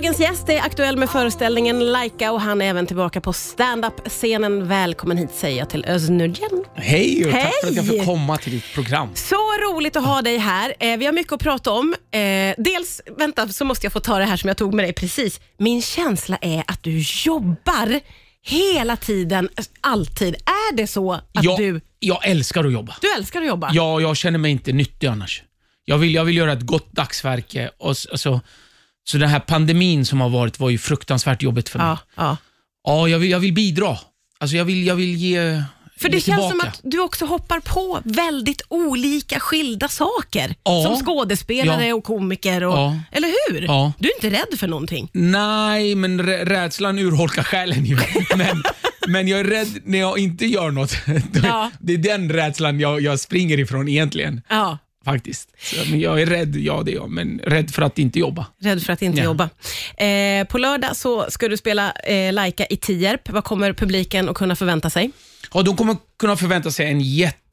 Dagens gäst är aktuell med föreställningen Laika och han är även tillbaka på stand-up-scenen. Välkommen hit säger jag till Öznurgen. Hej och tack för att jag Hej! får komma till ditt program. Så roligt att ha dig här. Eh, vi har mycket att prata om. Eh, dels, vänta, så måste jag få ta det här som jag tog med dig precis. Min känsla är att du jobbar hela tiden, alltid. Är det så att Jag, du, jag älskar att jobba. du älskar att jobba? Jag, jag känner mig inte nyttig annars. Jag vill, jag vill göra ett gott dagsverke. Och, s- alltså, så den här pandemin som har varit var ju fruktansvärt jobbigt för mig. ja, ja. Ja, jag vill, jag vill bidra. Alltså jag vill, jag vill ge För det ge känns som tillbaka. att du också hoppar på väldigt olika skilda saker. Ja. Som skådespelare Ja. och komiker. Och, Ja. Eller hur? Ja. Du är inte rädd för någonting. Nej, men rä- rädslan urholkar själen ju. Men, men jag är rädd när jag inte gör något. Ja. Det är den rädslan jag, jag springer ifrån egentligen. Faktiskt. Så, men jag är rädd, ja det är jag, men rädd för att inte jobba. Rädd för att inte Ja. jobba. Eh, på lördag så ska du spela eh, Laika i Tierp. Vad kommer publiken att kunna förvänta sig? Ja, de kommer kunna förvänta sig en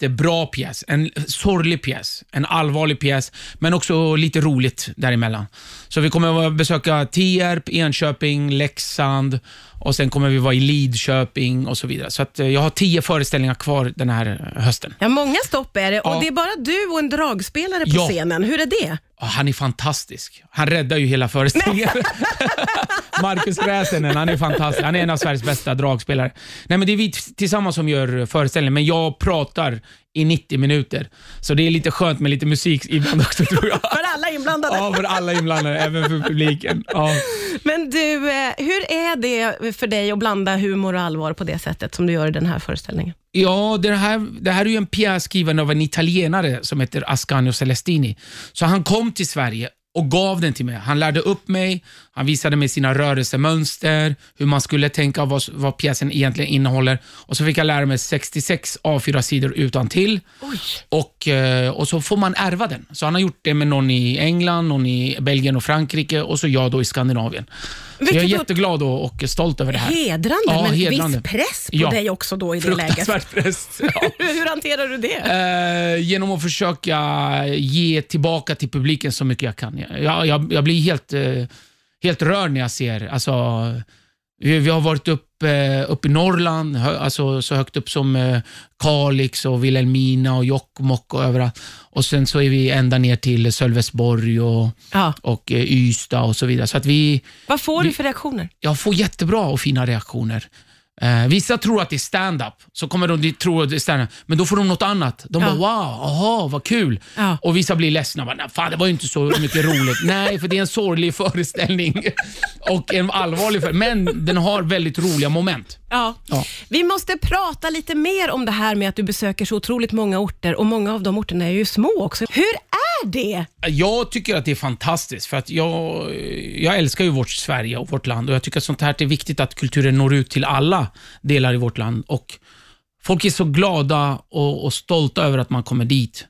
jättebra pjäs. En sorglig pjäs, en allvarlig pjäs, men också lite roligt däremellan. Så vi kommer att besöka Tierp, Enköping, Leksand och sen kommer vi vara i Lidköping och så vidare. Så att, eh, jag har tio föreställningar kvar den här eh, hösten. Ja, många stopp är det och Ja. det är bara du och en dragspelare på Ja. scenen. Hur är det? Han är fantastisk. Han räddar ju hela föreställningen. Marcus Räsänen, han är fantastisk. Han är en av Sveriges bästa dragspelare. Nej, men det är vi tillsammans som gör föreställningen, men jag pratar i 90 minuter. Så det är lite skönt med lite musik ibland också tror jag. För alla inblandade. Ja, för alla inblandade, även för publiken. Ja. Men du, eh, hur är det för dig att blanda humor och allvar på det sättet som du gör i den här föreställningen? Ja, det här, det här är ju en pjäs skriven av en italienare som heter Ascanio Celestini. Så han kom till Sverige och gav den till mig. Han lärde upp mig, han visade mig sina rörelsemönster, hur man skulle tänka och vad, vad pjäsen egentligen innehåller. Och så fick jag lära mig 66 A4-sidor utan till. Oj. Och, eh, och så får man ärva den. Så han har gjort det med någon i England, någon i Belgien och Frankrike och så jag då i Skandinavien. Så jag är Vilket jätteglad och, och stolt över det här. Hedrande, Ja, men hedrande. viss press på Ja. dig också då i det läget. Press. Ja. Hur hanterar du det? Eh, genom att försöka ge tillbaka till publiken så mycket jag kan. Jag, jag, jag blir helt, eh, helt rörd när jag ser, alltså, vi, vi har varit upp, eh, upp i Norrland, alltså, så högt upp som eh, Kalix och Vilhelmina och Jokkmokk och överallt. Och sen så är vi ända ner till Sölvesborg och, Ja. och eh, Ystad och så vidare. Så att vi, Vad får du Vi- för reaktioner? jag får jättebra och fina reaktioner. Eh, vissa tror att det är stand-up, så kommer de tro att det är stand-up, men då får de något annat. De Ja. bara “Wow, aha, vad kul”. Ja. Och vissa blir ledsna. Bara, "Nej, Fan, det var ju inte så mycket roligt. Nej, för det är en sorglig föreställning och en allvarlig föreställning, men den har väldigt roliga moment. Ja. Ja. Vi måste prata lite mer om det här med att du besöker så otroligt många orter och många av de orterna är ju små också. Hur är det? Jag tycker att det är fantastiskt, för att jag, jag älskar ju vårt Sverige och vårt land och jag tycker att sånt här är viktigt att kulturen når ut till alla delar i vårt land. Och Folk är så glada och, och stolta över att man kommer dit.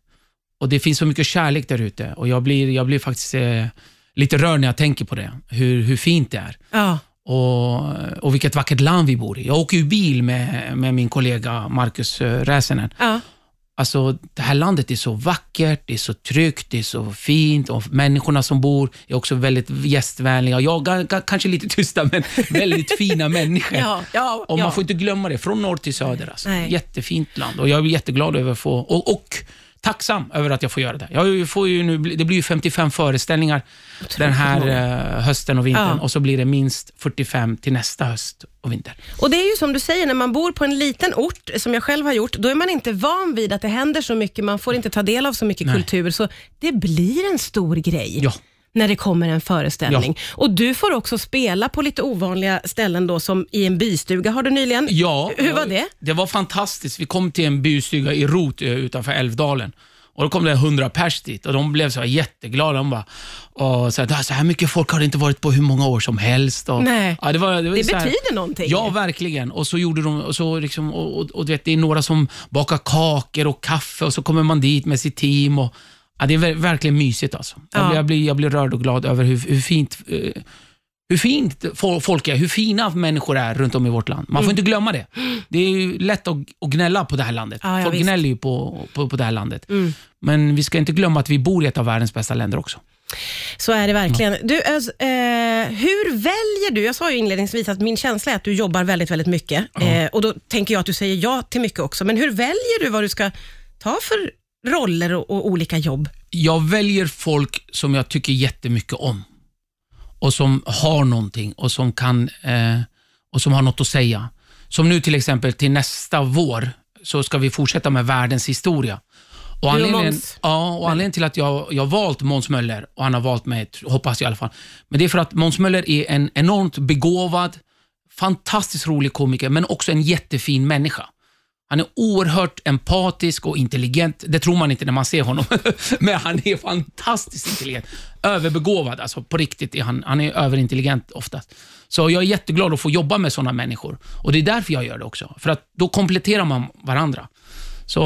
Och Det finns så mycket kärlek där ute och jag blir, jag blir faktiskt eh, lite rörd när jag tänker på det, hur, hur fint det är. Ja. Och, och vilket vackert land vi bor i. Jag åker ju bil med, med min kollega Marcus eh, Räsänen. Ja. Alltså, det här landet är så vackert, det är så tryggt, det är så fint och människorna som bor är också väldigt gästvänliga. Ja, kanske lite tysta, men väldigt fina människor. Ja, ja, och ja. Man får inte glömma det, från norr till söder. Alltså. Nej. Jättefint land och jag är jätteglad över att få, och, och tacksam över att jag får göra det. Jag får ju nu, det blir ju 55 föreställningar den här eh, hösten och vintern Ja. och så blir det minst 45 till nästa höst och vinter. Och det är ju som du säger, när man bor på en liten ort, som jag själv har gjort, då är man inte van vid att det händer så mycket, man får inte ta del av så mycket Nej. kultur, så det blir en stor grej. Ja. När det kommer en föreställning. Och Du får också spela på lite ovanliga ställen, då, som i en bystuga har du nyligen. Ja, Hur var det? Det var fantastiskt. Vi kom till en bystuga i Rot eh, utanför Älvdalen. Och Då kom det 100 pers dit och de blev så jätteglada. De bara, och så, här, så här mycket folk har det inte varit på hur många år som helst. Och, Nej. ja, det var, det var Det betyder någonting. Ja, verkligen. Och så gjorde de, och så liksom, och, och, och du vet, det är några som bakar kakor och kaffe och så kommer man dit med sitt team. Och, ja, det är ver- verkligen mysigt. Alltså. Jag, Ja. blir, jag, blir, jag blir rörd och glad över hur, hur fint eh, hur fint fo- folk är, hur fina människor är runt om i vårt land. Man får inte glömma det. Det är ju lätt att, att gnälla på det här landet. Ja, ja, folk visst. gnäller ju på, på, på det här landet. Mm. Men vi ska inte glömma att vi bor i ett av världens bästa länder också. Så är det verkligen. Du, Öz, eh, hur väljer du? Jag sa ju inledningsvis att min känsla är att du jobbar väldigt, väldigt mycket. Eh, och Då tänker jag att du säger ja till mycket också. Men hur väljer du vad du ska ta för roller och, och olika jobb? Jag väljer folk som jag tycker jättemycket om och som har någonting och som, kan, eh, och som har något att säga. Som nu till exempel till nästa vår så ska vi fortsätta med världens historia. Och anledningen, ja, och anledningen till att jag, jag har valt Måns Möller, och han har valt mig, hoppas jag i alla fall, men det är för att Måns Möller är en enormt begåvad, fantastiskt rolig komiker, men också en jättefin människa. Han är oerhört empatisk och intelligent. Det tror man inte när man ser honom, men han är fantastiskt intelligent. Överbegåvad, alltså på riktigt. Är han, han är överintelligent oftast. Så jag är jätteglad att få jobba med sådana människor. Och Det är därför jag gör det också, för att då kompletterar man varandra. Så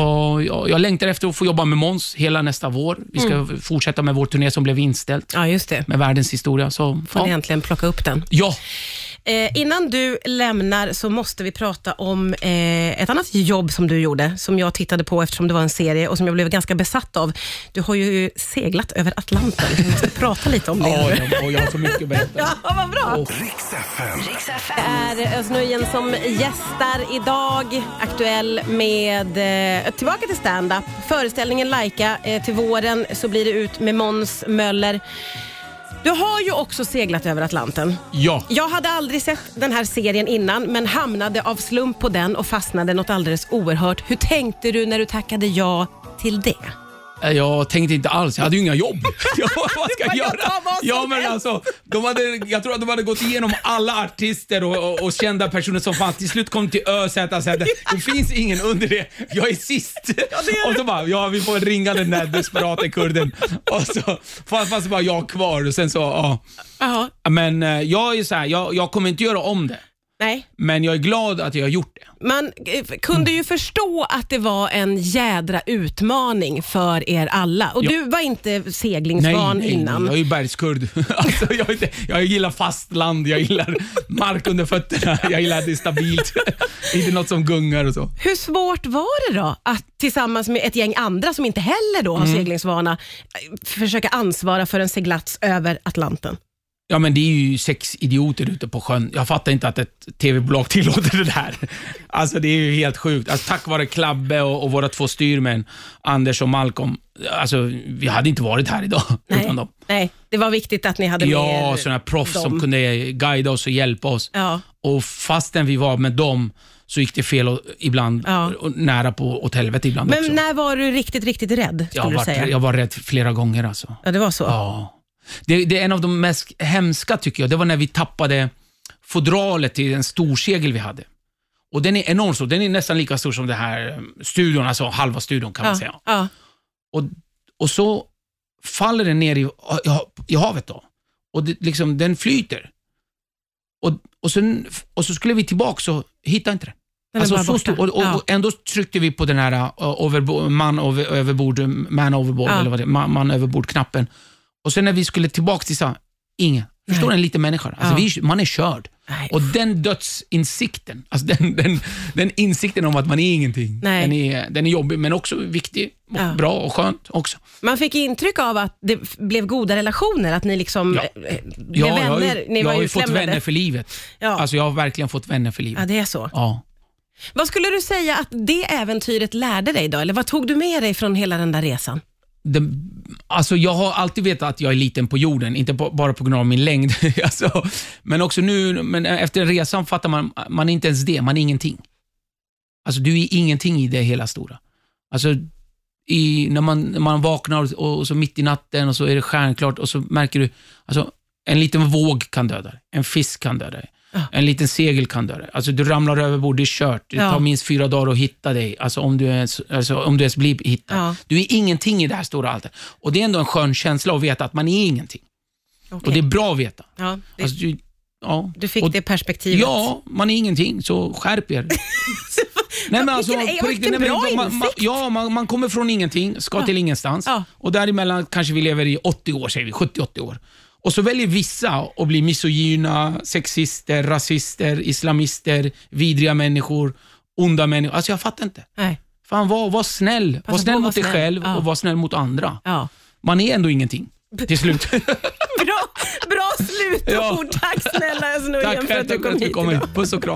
jag, jag längtar efter att få jobba med Måns hela nästa vår. Vi ska fortsätta med vår turné som blev inställd Ja, just det. med världens historia. Så, Får ni ja. äntligen plocka upp den. ja, Eh, innan du lämnar så måste vi prata om eh, ett annat jobb som du gjorde, som jag tittade på eftersom det var en serie och som jag blev ganska besatt av. Du har ju seglat över Atlanten. Vi måste prata lite om det. ja, jag, och jag har så mycket att berätta. Ja, vad bra. Riks FM. Det är Özz som gästar idag. Aktuell med eh, tillbaka till stand-up. Föreställningen Laika. Eh, till våren så blir det ut med Måns Möller. Du har ju också seglat över Atlanten. Ja. Jag hade aldrig sett den här serien innan men hamnade av slump på den och fastnade något alldeles oerhört. Hur tänkte du när du tackade ja till det? Jag tänkte inte alls, jag hade ju inga jobb. Ja, vad ska jag göra? Ja, men alltså, de hade, jag tror att de hade gått igenom alla artister och, och, och kända personer som fanns. Till slut kom till ÖZ och sa det finns ingen under det. Jag är sist. Och så bara, ja vi får ringa den där desperata kurden. Och så fanns fanns bara jag kvar och sen så, ja. Men eh, jag är så här, jag, jag kommer inte göra om det. Nej, Men jag är glad att jag har gjort det. man eh, kunde ju förstå att det var en jädra utmaning för er alla. Och Ja. du var inte seglingsvan innan. jag är ju bergskurd. Alltså, jag, är inte, jag gillar fastland, jag gillar mark under fötterna, jag gillar att det är stabilt. inte något som gungar och så. Hur svårt var det då att tillsammans med ett gäng andra som inte heller då har Mm. seglingsvana eh, försöka ansvara för en seglats över Atlanten? Ja, men det är ju sex idioter ute på sjön. Jag fattar inte att ett tv-bolag tillåter det där. Alltså det är ju helt sjukt. Alltså, tack vare Klabbe och, och våra två styrmän, Anders och Malcolm, alltså vi hade inte varit här idag utan dem. Nej, det var viktigt att ni hade med Ja, sådana proffs dem. som kunde guida oss och hjälpa oss. Ja. Och fastän vi var med dem så gick det fel och, ibland, Ja. och nära på åt helvete ibland Men också. när var du riktigt, riktigt rädd? jag, var, jag var rädd flera gånger alltså. Ja, det var så. Ja. Det, det är en av de mest hemska tycker jag. Det var när vi tappade fodralet till en storsegel vi hade. Och Den är enormt stor. Den är nästan lika stor som den här eh, studion, alltså halva studion kan man säga. Ja. Och, och så faller den ner i, i, havet då. Och det, liksom, den flyter. Och, och, sen, och så skulle vi tillbaka och hittade inte den. Den bara så stor, och, och, Ja. och ändå tryckte vi på den här uh, overbo, man over, överbord, man overboard, eller vad det man, man överbord-knappen. Och sen när vi skulle tillbaka till så, ingen. Förstår Nej. en liten människa? Alltså Ja. vi, man är körd. Nej. Och den dödsinsikten, alltså den, den, den insikten om att man är ingenting, Nej. den är, den är jobbig men också viktig, och Ja. bra och skönt också. Man fick intryck av att det blev goda relationer, att ni liksom Ja. eh, blev jag, vänner. har ju, ni jag var har ju fått vänner för livet. Ja. Alltså jag har verkligen fått vänner för Ja, livet. det är så. Ja. Vad skulle du säga att det äventyret lärde dig då? Eller vad tog du med dig från hela den där resan? Det, alltså jag har alltid vetat att jag är liten på jorden, inte på, bara på grund av min längd. alltså, men också nu, men efter resan fattar man, man är inte ens det, man är ingenting. Alltså du är ingenting i det hela stora. Alltså i, när, man, när man vaknar och, och så mitt i natten och så är det stjärnklart och så märker du, alltså en liten våg kan döda dig, en fisk kan döda dig. Ja. En liten segel kan dig. Alltså du ramlar över bord, det är kört. Det Ja. tar minst fyra dagar att hitta dig, alltså om du ens, alltså, om du ens blir hittad. Ja. Du är ingenting i det här stora alltet. Och det är ändå en skön känsla att veta att man är ingenting. Okej. Och det är bra att veta. ja, det, Alltså, du, ja. du fick och, det perspektivet. Ja, man är ingenting, så skärp er. nej, men alltså, Vilken- på vilken riktigt, nej, men bra man, man. Ja, man, man kommer från ingenting, ska till ingenstans. Ja. Och däremellan kanske vi lever i 80 år, säger vi, 70-80 år. Och så väljer vissa att bli misogyna, sexister, rasister, islamister, vidriga människor, onda människor. Alltså jag fattar inte. Nej. Fan, var, var snäll. Passa var snäll mot dig själv Ja. och var snäll mot andra. Ja. Man är ändå ingenting. till slut. Bra, bra slutord. Ja. Tack snälla Özz Nujen för att du kom hit. Puss och kram.